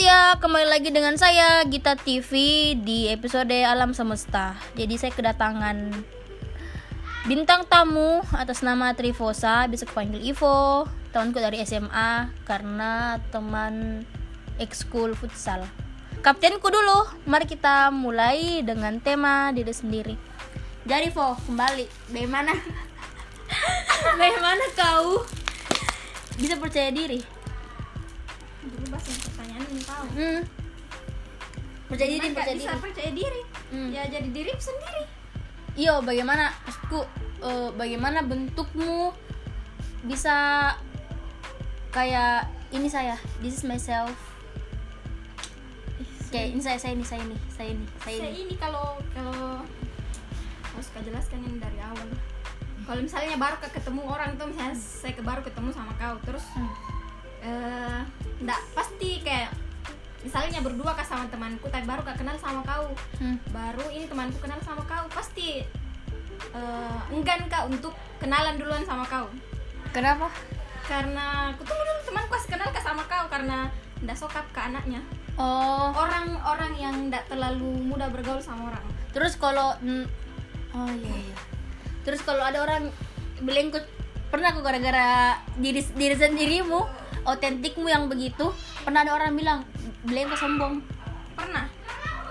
ya, kembali lagi dengan saya Gita TV di episode Alam Semesta. Jadi saya kedatangan bintang tamu atas nama Trifosa, bisa kepanggil Ivo, temanku dari SMA karena teman ekskul futsal. Kaptenku dulu, mari kita mulai dengan tema diri sendiri. Jadi Vo, kembali, bagaimana? bagaimana kau bisa percaya diri? Dulu bahas yang pertanyaan ini tahu Hmm. Percaya diri, nggak percaya bisa diri. percaya diri Hmm. ya jadi diri sendiri Iyo, bagaimana maksudku eh, bagaimana bentukmu bisa kayak ini saya, this is myself. Kayak ini saya, saya ini, saya ini, saya ini, saya saya ini. ini kalau kalau harus saya jelaskan ini dari awal kalau misalnya baru ke- ketemu orang tuh misalnya saya ke- baru ketemu sama kau terus Hmm. Eh nggak pasti kayak misalnya berdua kah sama temanku tapi baru kak kenal sama kau Hmm. baru ini temanku kenal sama kau pasti eh, enggan kak untuk kenalan duluan sama kau Kenapa? karena aku tuh dulu temanku kasih kenal kak sama kau karena ndak sokap ke anaknya Oh, orang-orang yang ndak terlalu mudah bergaul sama orang terus kalau mm, oh iya iya. Terus kalau ada orang belengkut pernah aku gara-gara diri diri sendirimu, otentikmu yang begitu, pernah ada orang bilang belengkut sombong. pernah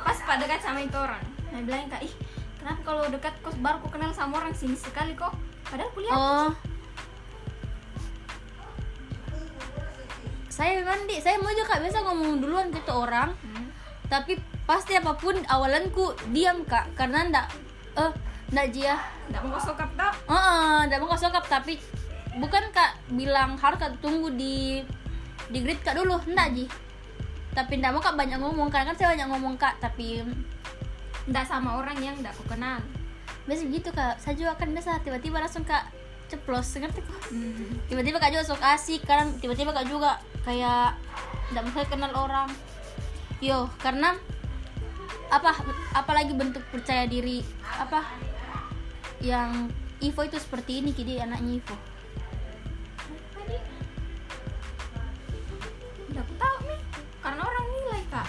pas pada dekat sama itu orang nah bilang kak ih kenapa kalau dekat kok baru kok kenal sama orang sini sekali kok padahal kuliah Oh. Saya mandi, saya mau juga biasa ngomong duluan tuh orang, Hmm. tapi pasti apa pun awalanku diam kak, karena ndak eh jia, ndak mau sokap tau oh ndak mau sokap tapi bukan kak bilang harus kak tunggu di di grid kak dulu, ndak ji. Tapi ndak mau kak banyak ngomong, karena kan saya banyak ngomong kak, tapi ndak sama orang yang ndak aku kenal biasa gitu kak, saya juga kan biasa tiba-tiba langsung kak ceplos, ngerti kok? Hmm. tiba-tiba kak juga sok asik. Karena tiba-tiba kak juga kayak tidak bisa kenal orang. Yo karena apa? Apalagi bentuk percaya diri. Apa yang Ivo itu seperti ini kini anaknya Ivo. Aku tahu nih. Karena orang nilai kak.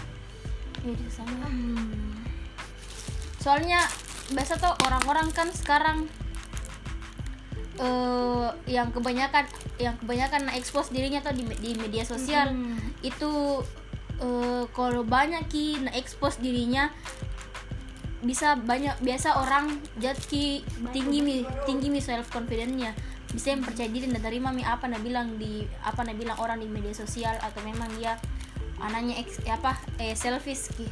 Ya sana soalnya biasa tuh orang-orang kan sekarang eh yang kebanyakan yang kebanyakan expose dirinya tuh di, di media sosial. Hmm. itu eh, kalau banyak ki expose dirinya bisa banyak biasa orang jat ki tinggi mi tinggi mi self confidence-nya bisa yang percaya diri dan terima mi apa na bilang di apa na bilang orang di media sosial atau memang dia anaknya ex, eh, apa eh selfish ki.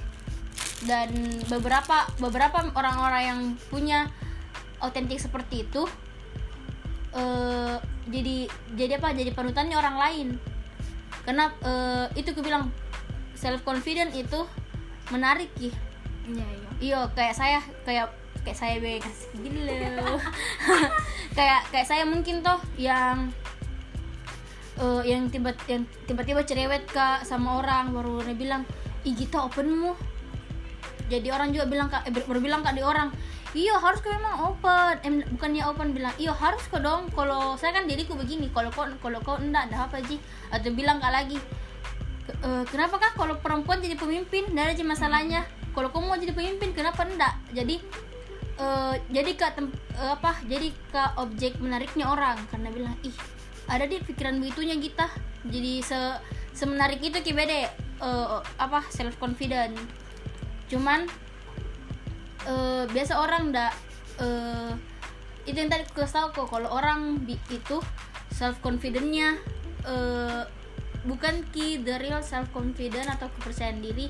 Dan beberapa beberapa orang-orang yang punya otentik seperti itu eh jadi jadi apa jadi panutannya orang lain. Karena eh, itu aku bilang self confident itu menarik ki iya iya. Iyo kayak saya kayak kayak saya be kasih gini loh. Kayak kayak saya mungkin toh yang eh, yang tiba yang tiba-tiba cerewet kak sama orang baru dia bilang ih kita openmu jadi orang juga bilang kak eh, baru bilang kak di orang iya harus kau memang open. Em bukannya open bilang iya harus kau dong. Kalau saya kan diriku begini kalau kau kalau kau enggak ada apa sih atau bilang kak lagi "Ke- eh, kenapa kak kalau perempuan jadi pemimpin? Ada sih masalahnya kalau kamu mau jadi pemimpin kenapa enggak? Jadi eh, jadi tem- eh, apa jadi kak objek menariknya orang. Karena bilang ih ada di pikiran begitunya kita jadi se semenarik itu ki bede eh, apa self confident cuman eh, biasa orang ndak eh, itu yang tadi aku tahu kok kalau orang itu self confidentnya eh, bukan ki the real self confident atau kepercayaan diri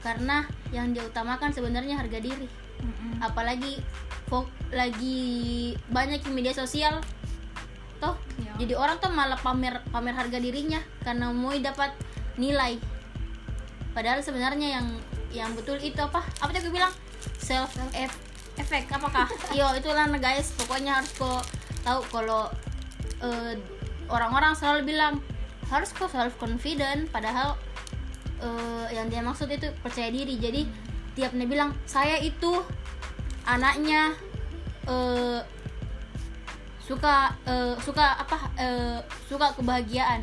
karena yang dia utamakan sebenarnya harga diri. Mm-mm. apalagi fok lagi banyak di media sosial. Toh Iya. jadi orang tuh malah pamer pamer harga dirinya karena mau dapat nilai. Padahal sebenarnya yang yang betul itu apa? Apa tadi aku bilang? Self eff- effect apakah? Iyo itulah nah, guys. Pokoknya harus kok tahu kalau eh, orang-orang selalu bilang harus kok self confident padahal eh, yang dia maksud itu percaya diri. Jadi tiap dia bilang saya itu anaknya eh, suka eh, suka apa eh, suka kebahagiaan.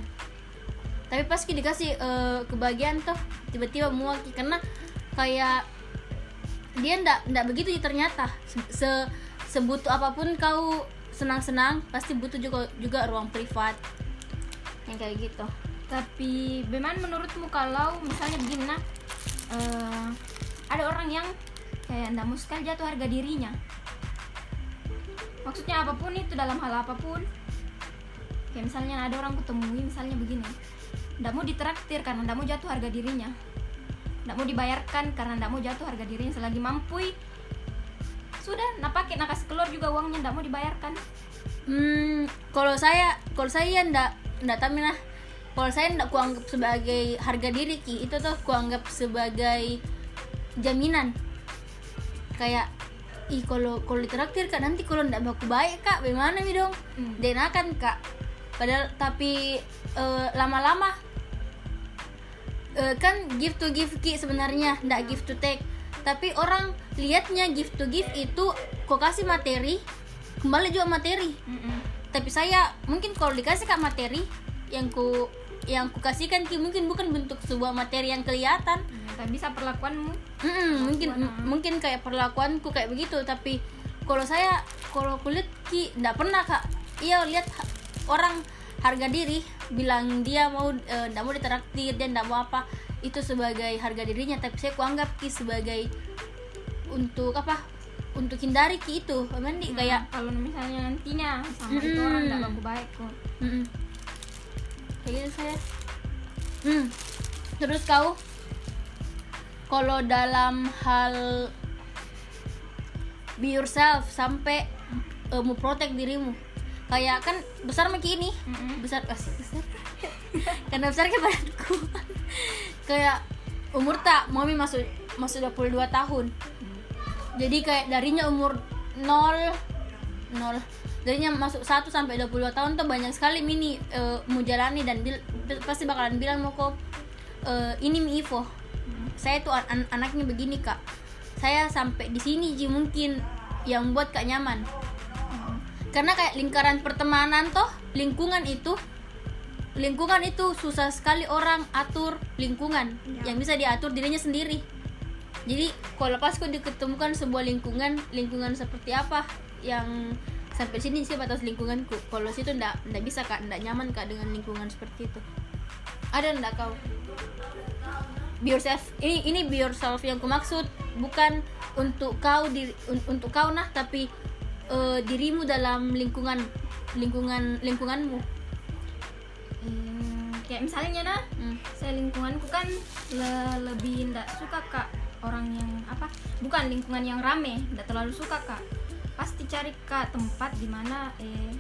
Tapi pas dikasih eh, kebahagiaan tuh tiba-tiba muak karena kayak dia ndak ndak begitu ternyata. Se sebutuh apa pun kau senang-senang pasti butuh juga juga ruang privat. Yang kayak gitu tapi bagaimana menurutmu kalau misalnya begini nah eh, ada orang yang kayak ndak mau sekali jatuh harga dirinya? Maksudnya apa pun itu dalam hal apa pun. Kayak misalnya ada orang kutemui misalnya begini ndak mau ditraktir karena ndak mau jatuh harga dirinya. Ndak mau dibayarkan karena ndak mau jatuh harga dirinya. Selagi mampu sudah nak pakai nak kasih keluar juga uangnya ndak mau dibayarkan. Hmm, kalau saya, kalau saya ndak ndak tahu lah. Kalau saya ndak kuanggap sebagai harga diri ki, itu tuh kuanggap sebagai jaminan. Kayak ih kalau kalau ditraktir kak nanti kalau ndak baku baik kak, bagaimana mi dong? Hmm. Dan akan kak. Padahal tapi eh, lama-lama eh, kan give to give ki sebenarnya ndak give to take. Tapi orang lihatnya give to give itu kok kasih materi, kembali juga materi Mm-mm. tapi saya mungkin kalau dikasih kak materi yang ku yang ku kasihkan ki mungkin bukan bentuk sebuah materi yang kelihatan. Ya, tak bisa perlakuanmu. Mm-mm, mungkin Perlakuan, m- mungkin kayak perlakuanku kayak begitu tapi kalau saya kalau kulit ki ndak pernah kak. Iya lihat ha- orang harga diri bilang dia mau eh, ndak mau ditraktir dia ndak mau apa itu sebagai harga dirinya. Tapi saya kuanggap ki sebagai untuk apa untuk hindari ki itu. Mandi Nah, kayak kalau misalnya nantinya sama itu Mm-mm. orang nggak baku baik kok Mm-mm. Kayak gitu saya. Hmm. terus kau? Kalau dalam hal be yourself sampai eh, mau protect dirimu. Kayak kan besar maki ini Mm-mm. besar asik besar. Karena besar ke badanku kayak umur tak mami masuk masuk 22 tahun. Jadi kayak darinya umur 0 0 darinya masuk 1 sampai 22 tahun tuh banyak sekali mini eh, mau jalani dan bil- pasti bakalan bilang mau kok eh, ini mi Ivo. Saya tuh an- an- anaknya begini kak. Saya sampai di sini ji mungkin yang buat kak nyaman. Karena kayak lingkaran pertemanan toh lingkungan itu lingkungan itu susah sekali orang atur lingkungan. Ya. yang bisa diatur dirinya sendiri. Jadi kalau pas kau diketemukan sebuah lingkungan lingkungan seperti apa yang sampai sini sih batas lingkunganku. Kalau situ ndak ndak bisa kak. Ndak nyaman kak dengan lingkungan seperti itu. Ada ndak kau? Be yourself. Ini ini be yourself yang ku maksud bukan untuk kau diri, un- untuk kau nah tapi eh, dirimu dalam lingkungan lingkungan lingkunganmu. Hmm, kayak misalnya nah Hmm. saya lingkunganku kan le- lebih ndak suka kak orang yang apa? Bukan lingkungan yang rame ndak terlalu suka kak pasti cari kak tempat di mana eh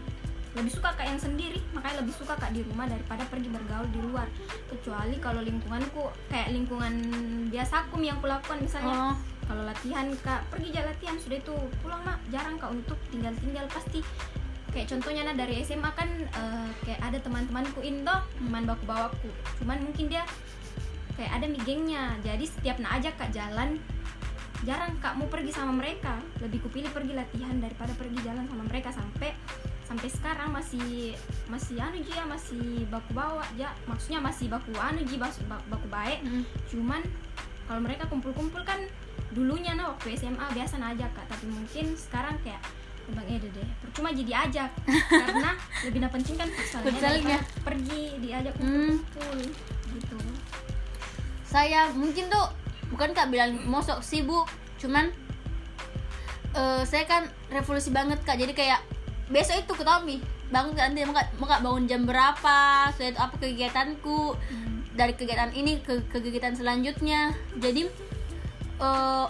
lebih suka kak yang sendiri. Makanya lebih suka kak di rumah daripada pergi bergaul di luar. Kecuali kalau lingkunganku kayak lingkungan biasa aku yang kulakukan misalnya. Oh. Kalau latihan kak pergi aja latihan sudah itu pulang mak. Jarang kak untuk tinggal tinggal pasti kayak contohnya nah dari SMA kan eh, kayak ada teman-temanku Indo teman baku bawaku cuman mungkin dia kayak ada migengnya jadi setiap nak ajak kak jalan jarang kak mau pergi sama mereka. Lebih kupilih pergi latihan daripada pergi jalan sama mereka. Sampai sampai sekarang masih masih anu ya masih baku bawa ya maksudnya masih baku anu ji baku, baku baik mm. cuman kalau mereka kumpul-kumpul kan dulunya nah waktu SMA biasa ajak kak. Tapi mungkin sekarang kayak bang Ede deh percuma jadi ajak karena lebih penting kan futsalnya pergi diajak Hmm. kumpul gitu. Saya mungkin tuh bukan kak bilang mosok sibuk cuman eh, saya kan revolusi banget kak. Jadi kayak besok itu ketahui mi bangun nanti mau kak, kak bangun jam berapa saya itu apa kegiatanku dari kegiatan ini ke, ke kegiatan selanjutnya. Jadi eh,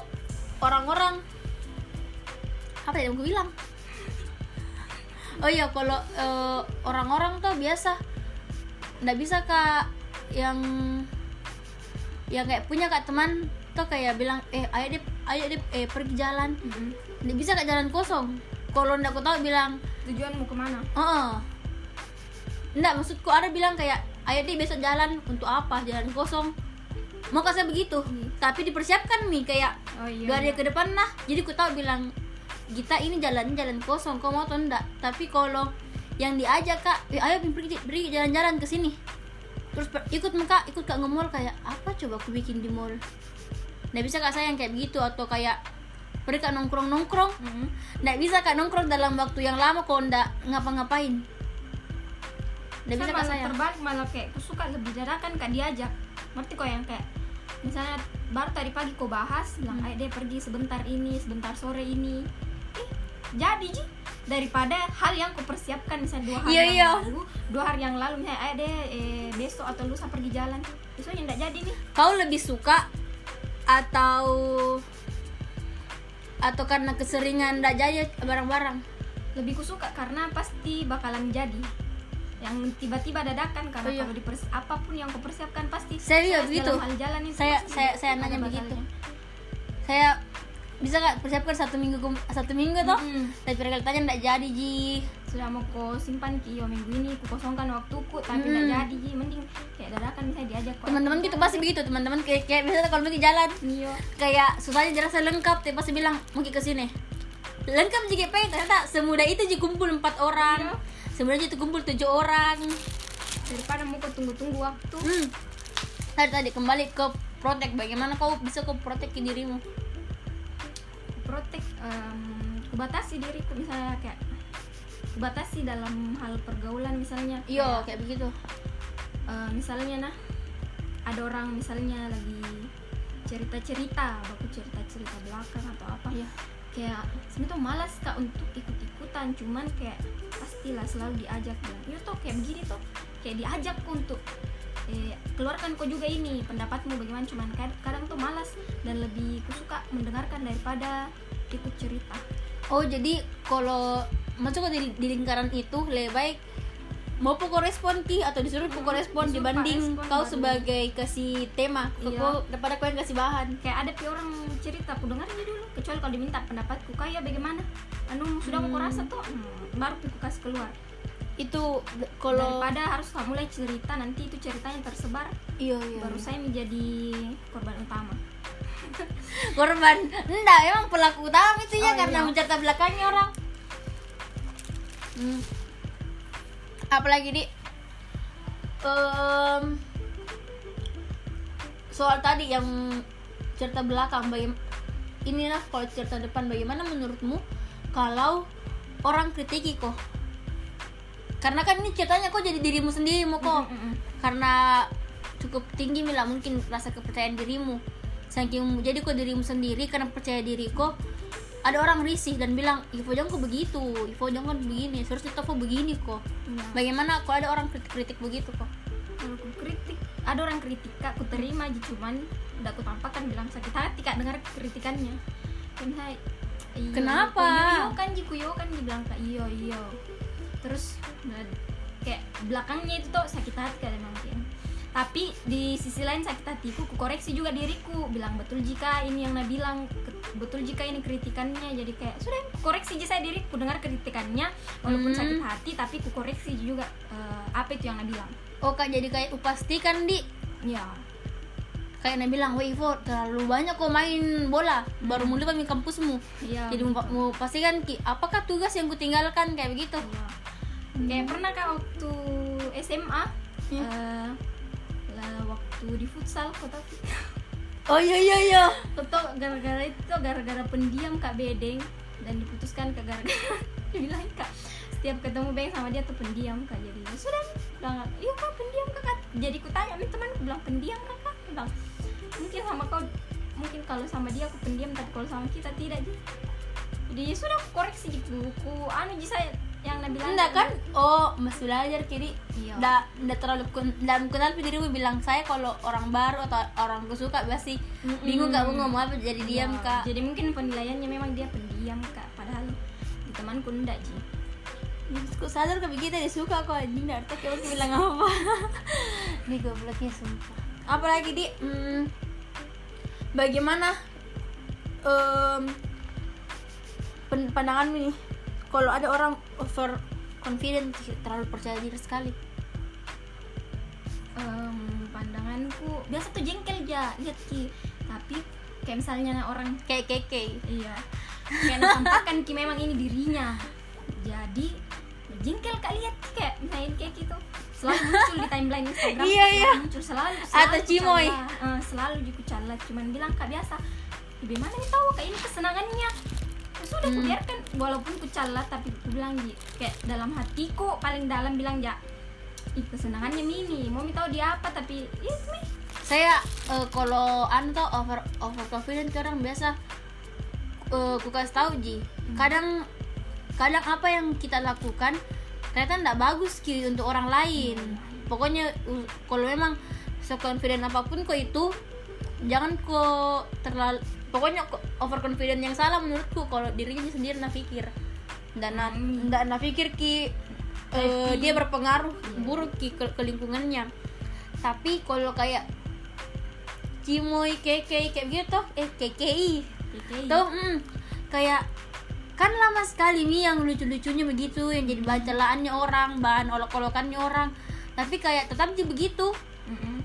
orang-orang apa yang aku bilang? Oh iya kalau eh, orang-orang tuh biasa. Nggak bisa kak. Yang yang kayak punya kak teman tuh kayak bilang eh ayo deh ayo deh eh pergi jalan. Nggak bisa kak jalan kosong. Kalau nggak aku tahu bilang tujuanmu ke mana? Oh nggak maksudku ada bilang kayak ayo deh besok jalan untuk apa? Jalan kosong. Mau kasih begitu Hmm. tapi dipersiapkan mi kayak oh iya, gak ada iya. ke depan nah jadi ku tahu bilang kita ini jalan jalan kosong kau mau atau enggak tapi kalau yang diajak kak eh, ayo pergi pergi jalan-jalan ke sini terus ikut muka ikut kak nge-mall kayak apa coba aku bikin di mall? Nggak bisa kak saya yang kayak begitu atau kayak pergi kak nongkrong nongkrong Mm. nggak bisa kak nongkrong dalam waktu yang lama kalau nggak ngapa-ngapain. Nggak bisa Saya kak malah saya terbalik malah kayak aku suka lebih dadakan kak diajak. Ngerti kok yang kayak misalnya baru tadi pagi kau bahas bilang Hmm. ayo deh pergi sebentar ini sebentar sore ini. Eh jadi ji daripada hal yang kau persiapkan misalnya dua hari Iya, yang iya. lalu dua hari yang lalu misalnya ayo deh eh, besok atau lusa pergi jalan besoknya nggak jadi nih kau lebih suka atau atau karena keseringan nggak jadi barang-barang lebih kusuka karena pasti bakalan jadi yang tiba-tiba dadakan karena Oh, iya. kalau dipers apa pun yang kau persiapkan pasti Saya juga begitu. dalam hal jalan itu Saya- saya- saya ada nanya begitu. saya bisa nggak persiapkan satu minggu satu minggu toh? Mm-mm. tapi realitanya nggak jadi ji. Sudah mau kau simpan ki yo minggu ini ku kosongkan waktuku tapi nggak Mm. jadi ji. Mending kayak dadakan misalnya diajak teman-teman gitu pasti begitu teman-teman kayak, kayak biasanya kalau pergi jalan Iya. kayak susahnya jelasnya lengkap tapi pasti bilang mungkin ke sini. Lengkap jika pengen. Ternyata semudah itu jadi kumpul empat orang. Iya. semudah itu kumpul tujuh orang. Daripada mau tunggu-tunggu waktu. Hmm. tadi tadi kembali ke protek bagaimana kau bisa kau protek ke dirimu protek em, kubatasi diriku misalnya kayak kubatasi dalam hal pergaulan misalnya. Iya Kayak, kayak begitu. eh, misalnya nah ada orang misalnya lagi cerita-cerita baku cerita-cerita belakang atau apa. Iya. kayak sebenarnya tuh malas kak untuk ikut-ikutan cuman kayak pastilah selalu diajak. Bilang iya tuh kayak begini tuh kayak diajak untuk eh, keluarkan kok juga ini pendapatmu bagaimana? Cuman kad- kadang tuh malas dan lebih kusuka mendengarkan daripada ikut cerita. Oh jadi kalau masuk di, di lingkaran itu lebih baik mau pukul respon ki atau disuruh pukul respon Disuruh dibanding respon kau baru. sebagai kasih tema Iya. kau daripada kau yang kasih bahan. Kayak ada pi orang cerita aku dengar aja dulu. Kecuali kalau diminta pendapatku kayak bagaimana? Anu sudah mau rasa tuh hmm, baru aku kasih keluar itu kalau daripada harus kamu mulai cerita nanti itu ceritanya tersebar iya iya baru saya menjadi korban utama. Korban? Enggak emang pelaku utama itu ya Oh, karena iya. mencerita belakangnya orang. Hmm. apalagi di? Em, soal tadi yang cerita belakang bagaimana inilah kalau cerita depan bagaimana menurutmu kalau orang kritiki kok karena kan ini ceritanya kok jadi dirimu sendiri mau kok. Karena cukup tinggi mila mungkin rasa kepercayaan dirimu. Saking jadi kok dirimu sendiri karena percaya diri kok ada orang risih dan bilang Ivo jangan kok begitu? Ivo jangan begini seharusnya kok begini kok. Iya. bagaimana kalau ada orang kritik kritik begitu kok? Kalau aku kritik ada orang kritik kak aku terima aja cuman udah aku tampakkan bilang sakit hati kak dengar kritikannya. Kan saya iyo, Kenapa? iyo, kan ji kuyo kan dibilang kak iyo iyo terus kayak belakangnya itu tuh sakit hati memang kayak tapi di sisi lain sakit hatiku ku koreksi juga diriku. Bilang betul jika ini yang Nabi bilang. Betul jika ini kritikannya. Jadi kayak sudah ku koreksi aja saya diriku dengar kritikannya. Walaupun Hmm. sakit hati tapi ku koreksi juga eh, apa itu yang Nabi bilang. Oh kak jadi kayak upastikan di? Ya kayak Nabi bilang wah Ivo terlalu banyak kok main bola. Baru mulai kami kampusmu. Iya. jadi mau, mau pastikan ki apakah tugas yang kutinggalkan? Kayak begitu Iya. Kayak pernah kak waktu SMA Hmm. eh, lah waktu di futsal kok tapi oh iya iya iya. Toto gara-gara itu gara-gara pendiam kak bedeng. Dan diputuskan ke gara-gara dibilang kak setiap ketemu beng sama dia tuh pendiam kak. Jadi ya sudah. Bilang iya kak pendiam kak. Kak." jadi ku tanya nih teman? Bilang pendiam kak kak. Bilang mungkin sama kau mungkin kalau sama dia aku pendiam tapi kalau sama kita tidak. Jadi jadi ya sudah aku koreksi gitu ku anu saya yang nabi bilang enggak kan? oh masih belajar kiri Iya. nggak nggak terlalu kun- dalam kenal dirimu bilang saya kalau orang baru atau orang gue suka pasti Mm-mm. bingung kak mau ngomong apa jadi diam Ya, kak. Jadi mungkin penilaiannya memang dia pendiam kak padahal di temanku enggak ji. Kok sadar kak kita dia suka kok anjing dari tadi aku bilang apa. Ini gobloknya sumpah. Apalagi di? Hmm, Bagaimana pen- Pandanganmu nih Kalau ada orang over confident Terlalu percaya diri sekali. Em, pandanganku biasa tuh jengkel ja lihat ki. Tapi kayak misalnya orang Kayak keke iya. Kayak nampakkan ki memang ini dirinya. Jadi jengkel kak lihat Ki, kayak misalnya kayak gitu. Selalu muncul di timeline Instagram Iya, selalu iya. muncul selalu, selalu Atau Cimoy. Eh, selalu kucala cuman bilang kak biasa. Bagaimana nih tahu kayak ini kesenangannya Ya sudah Hmm. biarkan walaupun kucala tapi aku bilang Ji, kayak dalam hatiku paling dalam bilang ya ih kesenangannya mini mau tahu dia apa tapi iya Mi. saya eh, kalau anu tuh over over confident ke orang biasa eh ku kasih tahu ji kadang kadang apa yang kita lakukan ternyata tidak bagus ki untuk orang lain pokoknya uh, kalau memang so confident apa pun kok itu jangan kok terlalu pokoknya kok overconfident yang salah menurutku kalau dirinya sendiri nak pikir dan na, Hmm. na pikir ki eh, dia berpengaruh buruk ki ke, ke lingkungannya tapi kalau kayak cimoy keke kayak gitu eh kekei Oke. tuh mm, kayak kan lama sekali nih yang lucu-lucunya begitu yang jadi bahan celaannya orang bahan olok-olokannya orang tapi kayak tetap jadi begitu Mm-mm.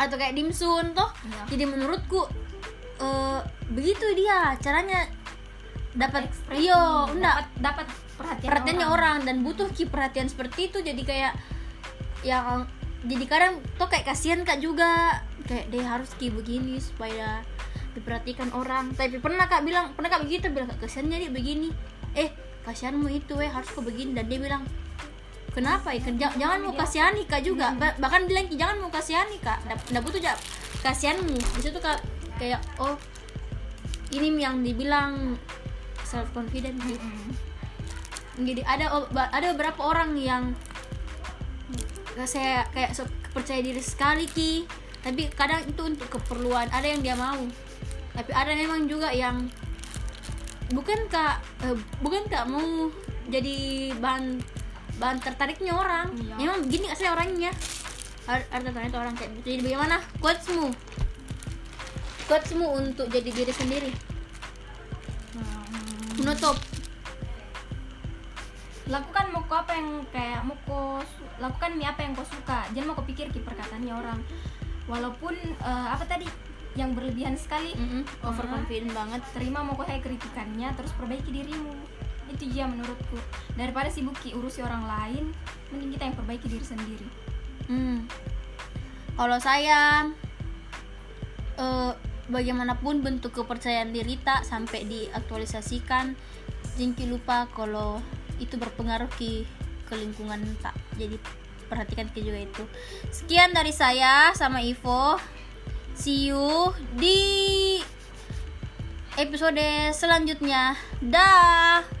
atau kayak dimsun toh Iya. jadi menurutku eh, begitu dia caranya dapat Ekspresi, iyo enggak. dapat perhatian perhatiannya orang. dan butuh ki perhatian seperti itu jadi kayak yang jadi kadang tuh kayak kasihan kak juga. Kayak dia harus ki begini supaya diperhatikan orang. Tapi pernah kak bilang pernah kak begitu bilang kak kasihannya dia begini. Eh kasihanmu itu eh harus kau begini. Dan dia bilang kenapa ya? Jangan, jangan mau kasihani kak juga. Ba- bahkan bilang "Ki, jangan mau kasihani kak. Nggak nggak butuh jawab kasihanmu. Di situ kak kayak oh ini yang dibilang self confident gitu jadi ada ada beberapa orang yang saya kayak so, percaya diri sekali ki. Tapi kadang itu untuk keperluan ada yang dia mau. Tapi ada memang juga yang bukan kak eh, bukan kak mau jadi bahan bahan tertariknya orang? Iya. memang begini asli orangnya? Ada tertarik orang kayak gitu. Jadi bagaimana quotesmu quotesmu untuk jadi diri sendiri. Hmm. menutup. Lakukan mau kau apa yang kayak mau kau lakukan mi apa yang kau suka. Jangan mau kau pikir ki perkataannya orang. Walaupun eh, apa tadi? Yang berlebihan sekali. Mm-mm, overconfident banget. Terima mau kau kayak kritikannya terus perbaiki dirimu. Itu dia menurutku. Daripada sibuk ki urusi orang lain mending kita yang perbaiki diri sendiri. Hmm. Kalau saya eh, bagaimanapun bentuk kepercayaan diri tak sampai diaktualisasikan, jengki lupa kalau itu berpengaruh ke ke lingkungan tak. Jadi perhatikan ke juga itu. Sekian dari saya sama Ivo. See you di episode selanjutnya. Dah.